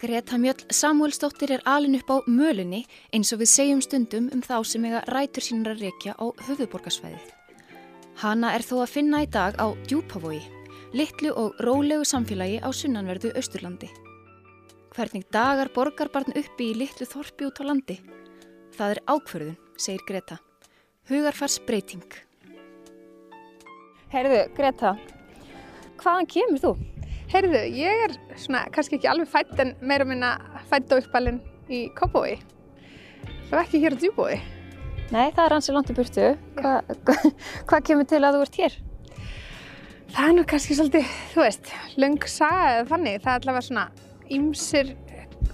Greta Mjöll Samuelsdóttir er alin upp á mölunni eins og við segjum stundum um þá sem eiga rætur sínur að rekja á höfuborgarsvæðið. Hanna er þó að finna í dag á djúpavogi, litlu og rólegu samfélagi á sunnanverðu Östurlandi. Hvernig dagar borgarbarn uppi í litlu þorpi út á landi? Það er ákverðun, segir Greta. Hugarfars breyting. Heyrðu, Greta, hvaðan kemur þú? Heyrðu, ég er svona kannski ekki alveg fætt en meira minna fætt og uppalinn í Kópói. Það var ekki hér á Djúbói. Nei, það er hansi langt í burtu. Hvað hva kemur til að þú ert hér? Það er nú kannski svolítið, þú veist, löng saga eða þannig. Það er allavega svona ymsir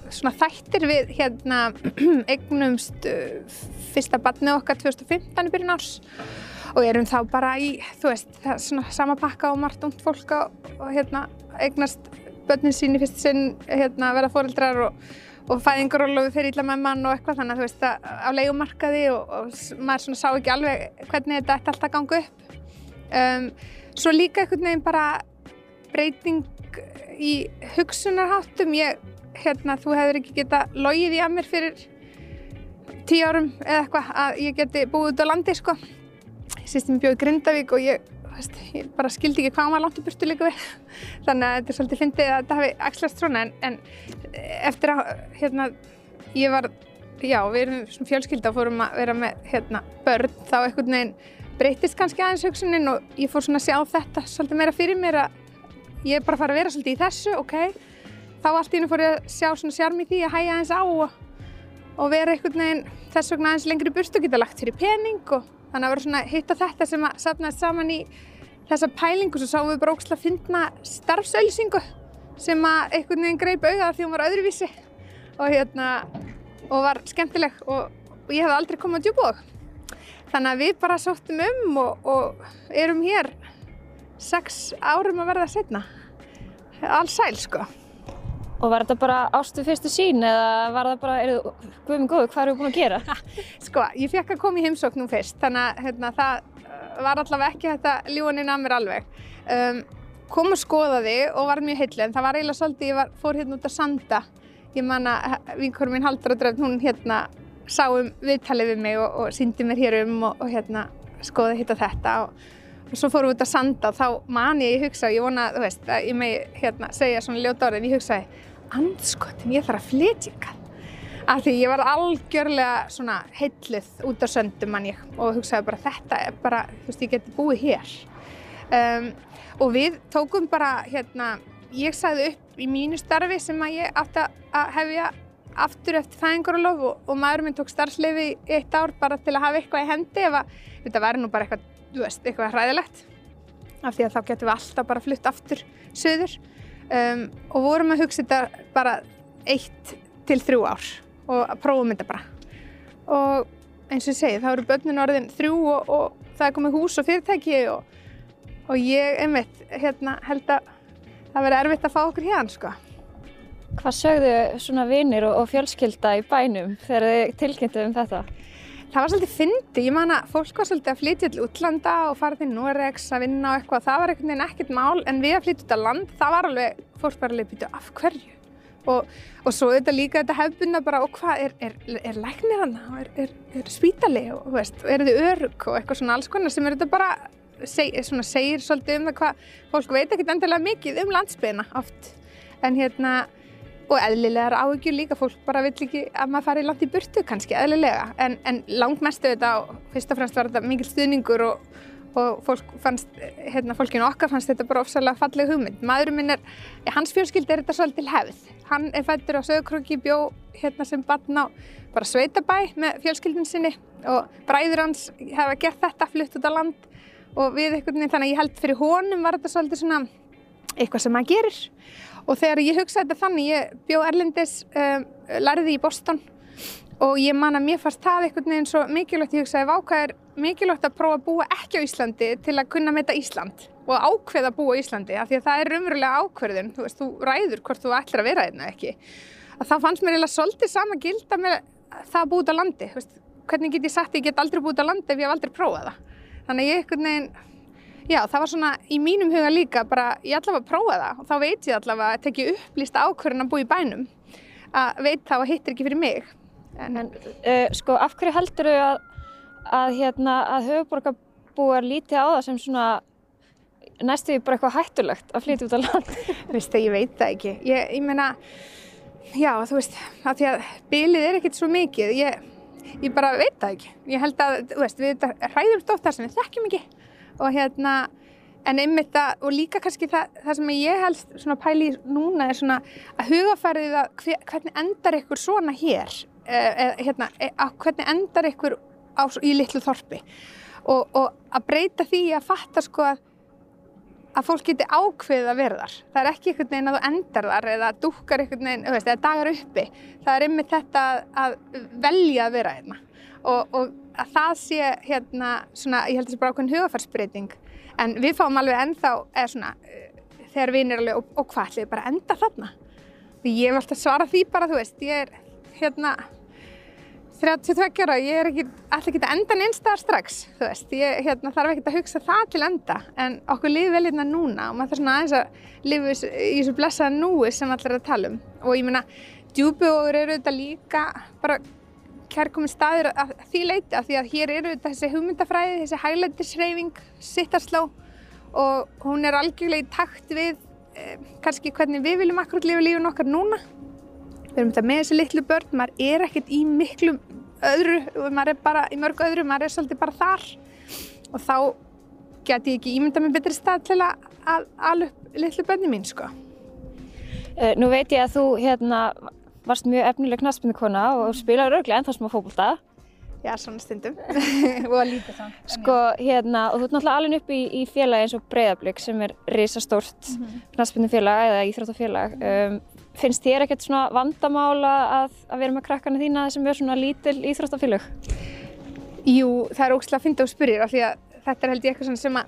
svona þættir við hérna eignumst uh, fyrsta barnið okkar 2015 í byrjun árs og erum þá bara í, þú veist, það svona sama pakka og margt ungt fólk og, og hérna eignast börnin sín í fyrst sinn hérna verða fóreldrar og, og fæðingarólofu fyrir illa með mann og eitthvað þannig að þú veist að á leikumarkaði og, og maður svona sá ekki alveg hvernig þetta ætti alltaf að ganga upp. Um, svo líka einhvern veginn bara breyting í hugsunarháttum. Ég, hérna, þú hefur ekki geta logið í að mér fyrir tíu árum eða eitthvað að ég geti búið út á landi sko. Ég sýst mér bjóð í Grindavík og ég veist, ég bara skildi ekki hvað maður langt í burtu líka við. Þannig að þetta er svolítið fyndið að þetta hafi axlast svona en, en eftir að hérna, ég var já, við erum svona fjölskylda og fórum að vera með hérna, börn þá einhvern veginn breytist kannski aðeins hugsunin og ég fór svona að sjá þetta svolítið meira fyrir mér að ég er bara að fara að vera svolítið í þessu, ok. Þá allt í hennu fór ég að sjá svona sjárm í því að hæja aðeins á og, og vera einhvern veginn þess vegna aðeins lengri burtu geta lagt fyrir pening og þannig að vera svona hitt á þetta sem að sapnaðist saman í þessa pælingu. Svo sáum við bara ógslag að finna starfsauðlýsingu sem að einhvern veginn greip auða því hún var öðruvísi. Og hérna og var skemmtileg og, og ég hef aldrei komið á djúbóð þannig að við bara sóttum um og, og erum hér sex árum að verða setna alls sæl sko Og var þetta bara ástu fyrstu sín eða var það bara, eru, guðum góðu, hvað eru við búin að gera? Sko, ég fekk að koma í heimsóknum fyrst, þannig að hérna, það uh, var allavega ekki þetta ljúaninn að mér alveg. Um, kom og skoðaði og var mjög heitlega, en það var eiginlega svolítið, ég var, fór hérna út að sanda. Ég man að vinkurum mín Haldur og Dröfn, hún hérna sáum viðtalið við mig og, og síndi mér hér um og, og hérna skoði hitt og þetta og svo fórum við út að sanda og þá man ég, ég hugsa, ég vona, þú veist, að ég megi hérna segja svona ljóta orðin, ég hugsaði andskotin, ég þarf að flytja ykkar af því ég var algjörlega svona heillið út á söndum mann ég og hugsaði bara þetta er bara, þú veist, ég geti búið hér. Um, og við tókum bara hérna, ég sagði upp í mínu starfi sem að ég átti að hefja aftur eftir fæðingarulof og, og maður minn tók starfsleifi eitt ár bara til að hafa eitthvað í hendi ef að þetta væri nú bara eitthvað, þú veist, eitthvað hræðilegt af því að þá getum við alltaf bara flutt aftur söður um, og vorum að hugsa þetta bara eitt til þrjú ár og prófum þetta bara og eins og ég segi þá eru börnun orðin þrjú og, og það er komið hús og fyrirtæki og, og ég einmitt hérna, held að það verði erfitt að fá okkur hérna sko. Hvað sögðu svona vinnir og, og fjölskylda í bænum þegar þið tilkynntu um þetta? Það var svolítið fyndi, ég man að fólk var svolítið að flytja til útlanda og fara til Noregs að vinna og eitthvað, það var einhvern veginn ekkert mál en við að flytja út á land, það var alveg, fólk var alveg að byrja af hverju? Og, og svo þetta líka þetta hefbunna bara og hvað er, er, er læknir hann og er, er spítali? Og veist, er þið örug og eitthvað svona alls konar sem er þetta bara seg, svona, segir svolítið um það hvað fólk veit ekkert endilega mikið um landsbyðina oft. En hérna og eðlilegar áhugjur líka, fólk bara vill ekki að maður fari langt í burtu kannski, eðlilega. En, en langt mestu þetta fyrst og fremst var þetta mikil stuðningur og, og fólk fannst, hérna fólkinu okkar fannst þetta bara ofsalega falleg hugmynd. Maðurum minn er, hans fjölskyld er þetta svolítil hefð. Hann er fættur á sögurkröki bjó hérna sem barn á bara sveitabæ með fjölskyldin sinni og bræður hans hefa gert þetta flutt út á land. Og við einhvern veginn þannig að ég held fyrir honum var þetta svolítið svona eitthvað sem maður gerir. Og þegar ég hugsaði þetta þannig, ég bjó Erlendis, um, lærði í Boston og ég man að mér fannst það einhvern veginn svo mikilvægt, ég hugsaði vákað er mikilvægt að prófa að búa ekki á Íslandi til að kunna metta Ísland og ákveða að búa á Íslandi? Af því að það er umverulega ákverðin, þú veist, þú ræður hvort þú ætlir að vera einna ekki. Að það fannst mér eiginlega svolítið sama gilda með það að búa út á landi, veist, hvernig get ég sagt ég get aldrei búið út á landi ef ég hef aldrei prófað það. Þannig ég einhvern veginn Já, það var svona í mínum huga líka bara ég allavega prófa það og þá veit ég allavega að tekja upplýsta ákvörðin að búa í bænum að veit þá að hittir ekki fyrir mig. En, en uh, sko, af hverju heldur þau að, að, hérna, að höfuborgarbúar lítið á það sem svona næstu því bara eitthvað hættulegt að flytja út á land? Veistu, ég veit það ekki. Ég, ég meina, já, þú veist, að því að bylið er ekkert svo mikið. Ég, ég bara veit það ekki. Ég held að, þú veist, við hræðum stótt þar sem við þekkjum ekki og hérna en einmitt að, og líka kannski það, það sem ég helst svona pæli núna er svona að hugafærið að hver, hvernig endar ykkur svona hér eða hérna, e, að hvernig endar ykkur á, í litlu þorpi og, og að breyta því að fatta sko að að fólk geti ákveðið að vera þar. Það er ekki einhvern veginn að þú endar þar eða dúkar einhvern veginn, eða dagar uppi. Það er einmitt þetta að velja að vera hérna og, og að það sé hérna svona, ég held að það sé bara ákveðin hugafarsbreyting en við fáum alveg ennþá eða svona, uh, þegar erum alveg og, og hvað ætlum við bara enda þarna? Því ég hef alltaf svarað því bara, þú veist ég er hérna 32 ára, ég er ekki alltaf ekki að enda einstaðar strax, þú veist. Ég hérna, þarf ekki að hugsa það til enda. En okkur lifi vel hérna núna og maður þarf svona aðeins að lifi í þessu blessaða núi sem allir er að tala um. Og ég meina, djúbjóður eru þetta líka bara kærkomin staður að því leiti af því að hér eru þessi hugmyndafræði, þessi hæglættisreyfing sittarsló og hún er algjörlega í takt við eh, kannski hvernig við viljum akkurat lifa lífun okkar núna. Við erum þetta með þessi litlu börn, maður er ekkert í miklu öðru maður er bara í mörg öðru, maður er svolítið bara þar og þá get ég ekki ímynda með betri stað til að ala upp litlu börni mín sko. Uh, nú veit ég að þú hérna varst mjög efnileg knastbundikona og spilaði örglega ennþá smá fókbólta. Já, svona stundum og að lítið samt. Sko, hérna, og þú ert náttúrulega alveg upp í, í félagi eins og Breiðablík sem er risastórt mm -hmm. knastbundifélag eða íþróttafélag. Um, finnst þér ekkert svona vandamála að, að vera með krakkana þína sem er svona lítil íþróttafélag? Jú, það er ógslag að finna og spyrja af því að þetta er held ég eitthvað sem að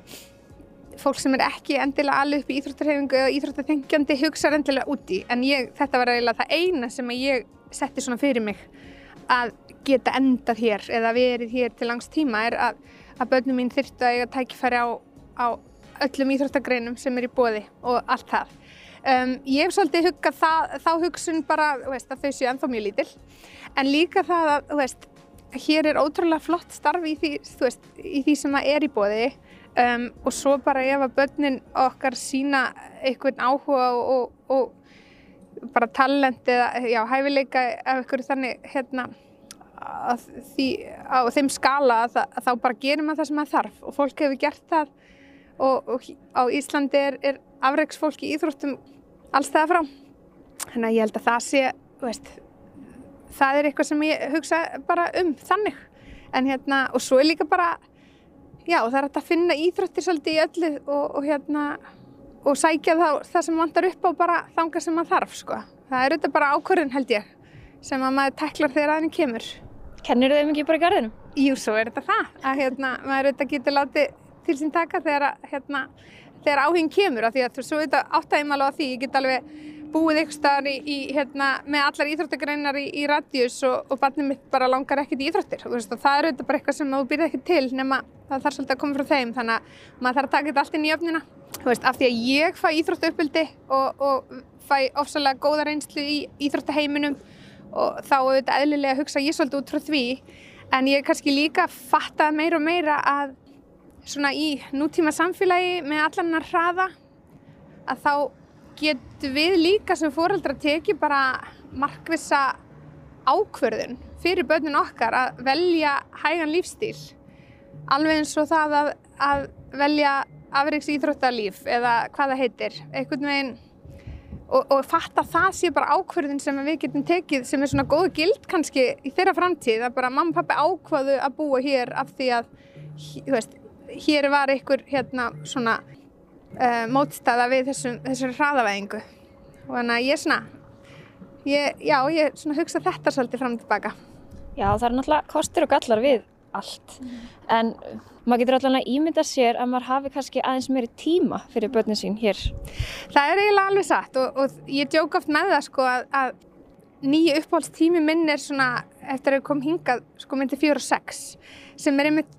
fólk sem er ekki endilega alveg upp í íþróttarhefingu eða íþróttarþengjandi hugsa endilega úti en ég, þetta var eiginlega það eina sem ég setti svona fyrir mig að geta endað hér eða verið hér til langs tíma er að, að börnum mín þurftu að eiga tækifæri á, á öllum íþróttagreinum sem er í bóði og allt það. Um, ég hef svolítið huggað þá hugsun bara veist, að þau séu ennþá mjög lítill en líka það að veist, hér er ótrúlega flott starf í því, veist, í því sem er í bóði Um, og svo bara ef að börnin okkar sína einhvern áhuga og, og, og bara talent eða já, hæfileika af einhverju þannig hérna því, á þeim skala að, það, að þá bara gerir maður það sem maður þarf. Og fólk hefur gert það og, og á Íslandi er, er afreiksfólk í íþróttum allstæða frá. Þannig að ég held að það sé veist, það er eitthvað sem ég hugsa bara um þannig. En hérna og svo er líka bara já það er hægt að finna íþróttir svolítið í öllu og, og hérna og sækja þá það sem vantar upp á bara þanga sem maður þarf sko. Það er auðvitað bara ákvörðun held ég sem að maður teklar þegar aðeins kemur. Kennir þau mikið bara í garðinum? Jú, svo er þetta það. Að hérna, maður auðvitað getur látið til sín taka þegar, hérna, þegar áhengin kemur. Af því að þú svo auðvitað áttægum alveg á því. Ég get alveg búið ykkur staðar í, í, hérna, með allar íþróttagreinar í, í radjus og, og barnið mitt bara langar ekkert í íþróttir. Veist, það er auðvitað bara eitthvað sem þú byrðið ekki til nema það þarf svolítið að koma frá þeim þannig að maður þarf að taka þetta allt inn í öfnina. Veist, af því að ég fæ íþróttauppöldi og, og fæ ofsalega góða reynslu í íþróttaheiminum og þá auðvitað eðlilega að hugsa ég svolítið út frá því. En ég er kannski líka að fatta meira og meira að svona í nútíma samfélagi með allan að hraða að þá getum við líka sem fóröldra tekið bara markvisa ákverðun fyrir börnun okkar að velja hægan lífstíl. Alveg eins og það að, að velja afriks íþróttalíf eða hvað það heitir. Einhvern veginn og, og fatta það sé bara ákverðin sem við getum tekið sem er svona góð gild kannski í þeirra framtíð að bara mamma og pappi ákvaðu að búa hér af því að veist, hér var einhver hérna svona uh, mótstæða við þessum, þessum hraðavæðingu. Og þannig að ég svona ég, já, ég svona hugsa þetta svolítið fram og tilbaka Já, það er náttúrulega kostur og gallar við allt. Mm. en maður getur allavega ímynda sér að maður hafi kannski aðeins meiri tíma fyrir börnin sín hér. Það er eiginlega alveg satt og, og ég djók oft með það sko að, að nýju uppáhaldstími minn er svona eftir að ég kom hingað sko myndi fjóru og sex sem er einmitt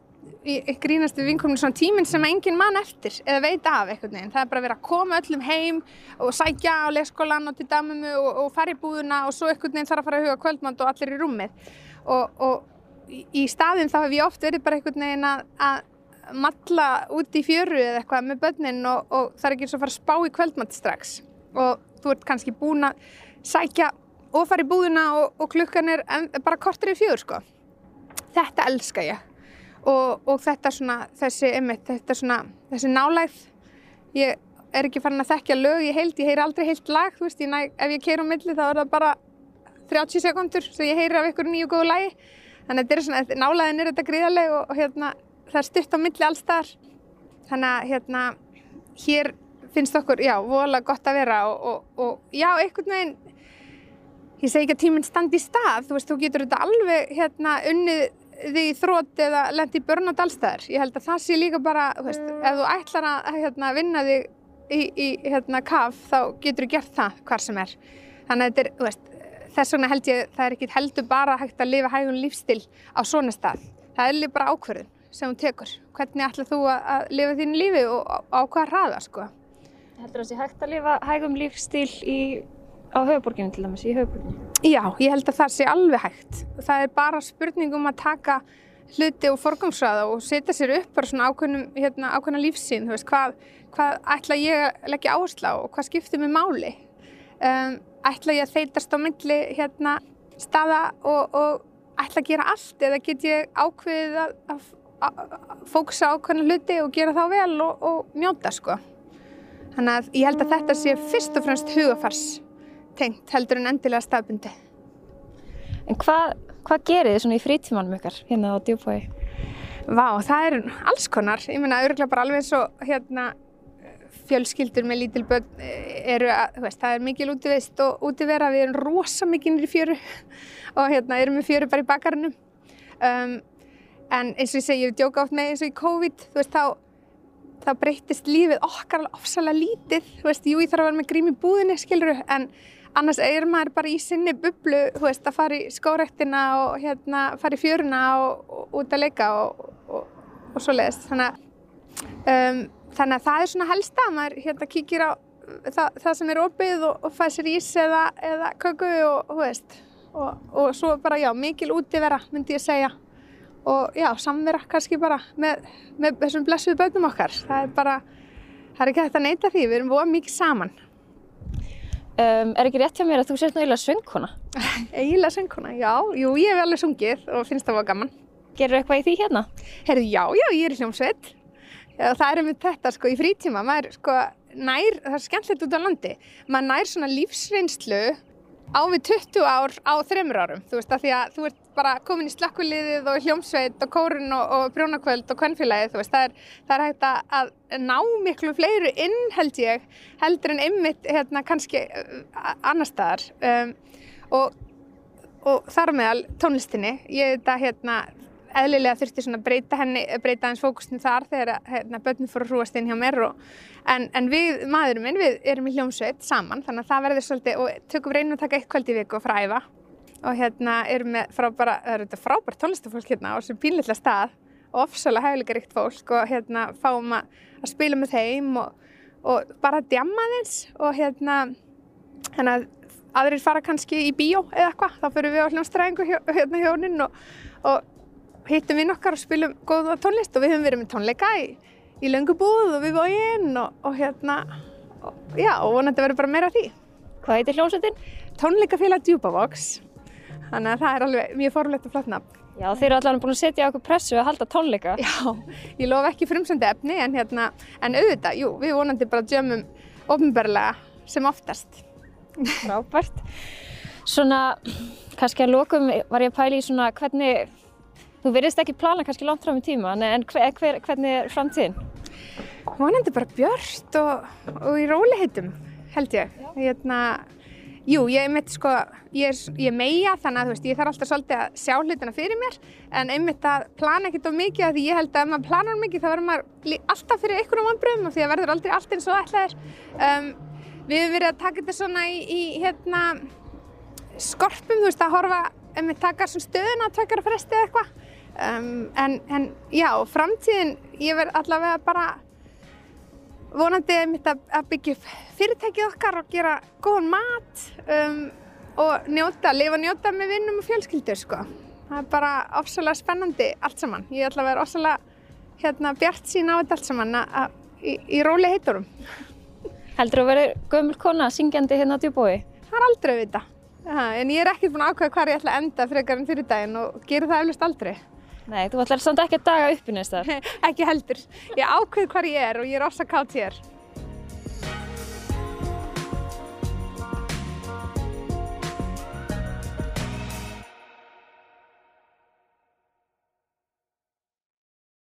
ég grínast við vinkonum svona tíminn sem engin mann eftir eða veit af einhvern veginn. Það er bara verið að koma öllum heim og sækja á leikskólan og til dæmumu og, og fara í búðuna og svo einhvern veginn þarf að fara að huga kvöldmand og allir í rúmið. Og, og í, staðin þá hef ég oft verið bara einhvern veginn að, að matla út í fjöru eða eitthvað með börnin og, og það er ekki eins og að fara að spá í kvöldmand strax. Og þú ert kannski búin að sækja og fara í búðuna og klukkan er bara kortir í fjör sko. Þetta elska ég og, og þetta svona, þessi, einmitt, þetta svona, þessi nálægð, ég er ekki farin að þekkja lög í heild, ég heyri aldrei heilt lag, þú veist, ég næ, ef ég keir á milli þá er það bara 30 sekundur sem ég heyri af ykkur nýju góðu lagi, þannig að þetta er svona, nálæðin er þetta gríðarlega og, og hérna, það er styrt á milli allstar, þannig að hérna, hér finnst okkur, já, vola gott að vera og, og já, einhvern veginn, ég segi ekki að tíminn standi í stað, þú veist, þú getur þetta alveg hérna unnið þig í þrótt eða lendi börnat allstæðar. Ég held að það sé líka bara, þú veist, ef þú ætlar að hérna, vinna þig í, í hérna, kaf þá getur þú gert það hvar sem er. Þannig að þetta er, þú veist, þess vegna held ég það er ekki heldur bara hægt að lifa hægun lífstil á svona stað. Það er líka bara ákverðin sem þú tekur. Hvernig ætlar þú að lifa þínu lífi og á, á hvað hraða, sko. Heldur það að það sé hægt að lifa hægum lífstil í á höfuborginu til dæmis, í höfuborginu? Já, ég held að það sé alveg hægt. Það er bara spurning um að taka hluti og forgangsraða og setja sér upp bara svona ákveðnum, hérna, ákveðna lífsín, þú veist, hvað, hvað ætla ég að leggja áherslu á og hvað skiptir mig máli. Um, ætla ég að þeitast á myndli hérna, staða og, og ætla að gera allt eða get ég ákveðið að, að, að fóksa ákveðna hluti og gera þá vel og, og njóta, sko. Þannig að ég held að þetta sé fyrst og fremst hugafars tengt heldur en endilega staðbundi. En hvað, hvað gerir þið svona í frítímanum ykkar hérna á djúbói? Vá, það er alls konar. Ég menna, auðvitað bara alveg eins og hérna fjölskyldur með lítil börn eh, eru að, veist, það er mikil útivist og útivera, við erum rosa mikið í fjöru og hérna erum við fjöru bara í bakarinu. Um, en eins og ég segi, ég hef djóka oft með eins og í COVID, þú veist, þá, þá breytist lífið okkar alveg ofsalega lítið, þú veist, jú, ég þarf að vera með grím í búðinni, skiluru, en annars er maður bara í sinni bublu veist, að fara í skórektina og hérna, fara í fjöruna og, og út að leika og, og, og svo leiðist þannig, um, þannig að það er svona helsta maður hérna kíkir á það, það sem er opið og fæði sér ís eða, eða köku og svo bara já, mikil útivera myndi ég segja. Og já, samvera kannski bara með, með þessum blessuðu bönnum okkar. Það er bara, það er ekki hægt að neyta því við erum búið mikið saman Um, er ekki rétt hjá mér að þú sést nú eiginlega söngkona? eiginlega söngkona, já. Jú, ég hef alveg sungið og finnst það var gaman. Gerur eitthvað í því hérna? Herðu, já, já, ég er í hljómsveit. Það er um þetta, sko, í frítíma. Maður, sko, nær, það er skemmtilegt út á landi. Maður nær svona lífsreynslu á við 20 ár á þreymur árum. Þú veist, að því að þú ert bara komin í slakkuliðið og hljómsveit og kórun og, og brjónakvöld og kvennfélagið, þú veist, það er, það er hægt að ná miklu fleiru inn held ég, heldur en ymmit hérna kannski uh, annar staðar um, og, og þar meðal tónlistinni, ég þetta hérna eðlilega þurfti svona breyta henni, breyta hans fókusni þar þegar hérna börnum fór að hrúast inn hjá mér og, en, en við, maðurum minn, við erum í hljómsveit saman þannig að það verður svolítið og tökum reynum að taka eitt kvöld í viku og fræfa og hérna erum við frábæra, það eru þetta frábært tónlistafólk hérna á þessum pínleitla stað og ofsalega hefðleikaríkt fólk og hérna fáum að, að spila með þeim og, og bara djamma þeins og hérna hérna aðrir fara kannski í bíó eða eitthvað, þá fyrir við á hljómsstræðingu hérna hjóninn og, og hittum við nokkar og spilum góða tónlist og við höfum verið með tónleika í, í löngubúð og við bóinn og, og hérna og, já og vonandi verður bara meira því Hvað heitir hljómsveitin? Tónleikafélag Djúbavox þannig að það er alveg mjög fórulegt og flott nafn. Já, þeir eru allavega búin að setja okkur pressu að halda tónleika. Já, ég lof ekki frumsöndi efni en, hérna, en auðvitað, jú, við vonandi bara djömum ofnbörlega sem oftast. Rápart. Svona, kannski að lókum var ég að pæli í svona hvernig, þú verðist ekki plana kannski langt fram í tíma, en hver, hver, hvernig er framtíðin? Vonandi bara björnt og, og í róliheitum, held ég. Hérna, Jú, ég einmitt sko, ég er, ég er meia þannig að veist, ég þarf alltaf svolítið að sjá hlutina fyrir mér en einmitt að plana ekkert á mikið að því ég held að ef maður planar mikið þá verður maður alltaf fyrir einhvern vanbröðum og því að verður aldrei allt eins og ætla er. Um, við hefum verið að taka þetta svona í, í hérna, skorpum, þú veist, að horfa, einmitt taka svona stöðuna að tvekjara fresti eða eitthvað Um, en, en já, framtíðin, ég verð allavega bara vonandi mitt að, að byggja fyrirtækið okkar og gera góðan mat um, og njóta, lifa njóta með vinnum og fjölskyldur sko. Það er bara ofsalega spennandi allt saman. Ég að vera ofsalega hérna, bjart sín á þetta allt saman að, að, í, í róli heiturum. Heldur þú að vera gömul kona syngjandi hérna á djúbói? Það er aldrei að vita. En ég er ekkert búin að ákveða hvað ég ætla að enda frekar en fyrir daginn og gera það eflust aldrei. Nei, þú ætlar samt ekki að daga uppi neins þar. ekki heldur. Ég ákveð hvað ég er og ég er ofsa kátt hér.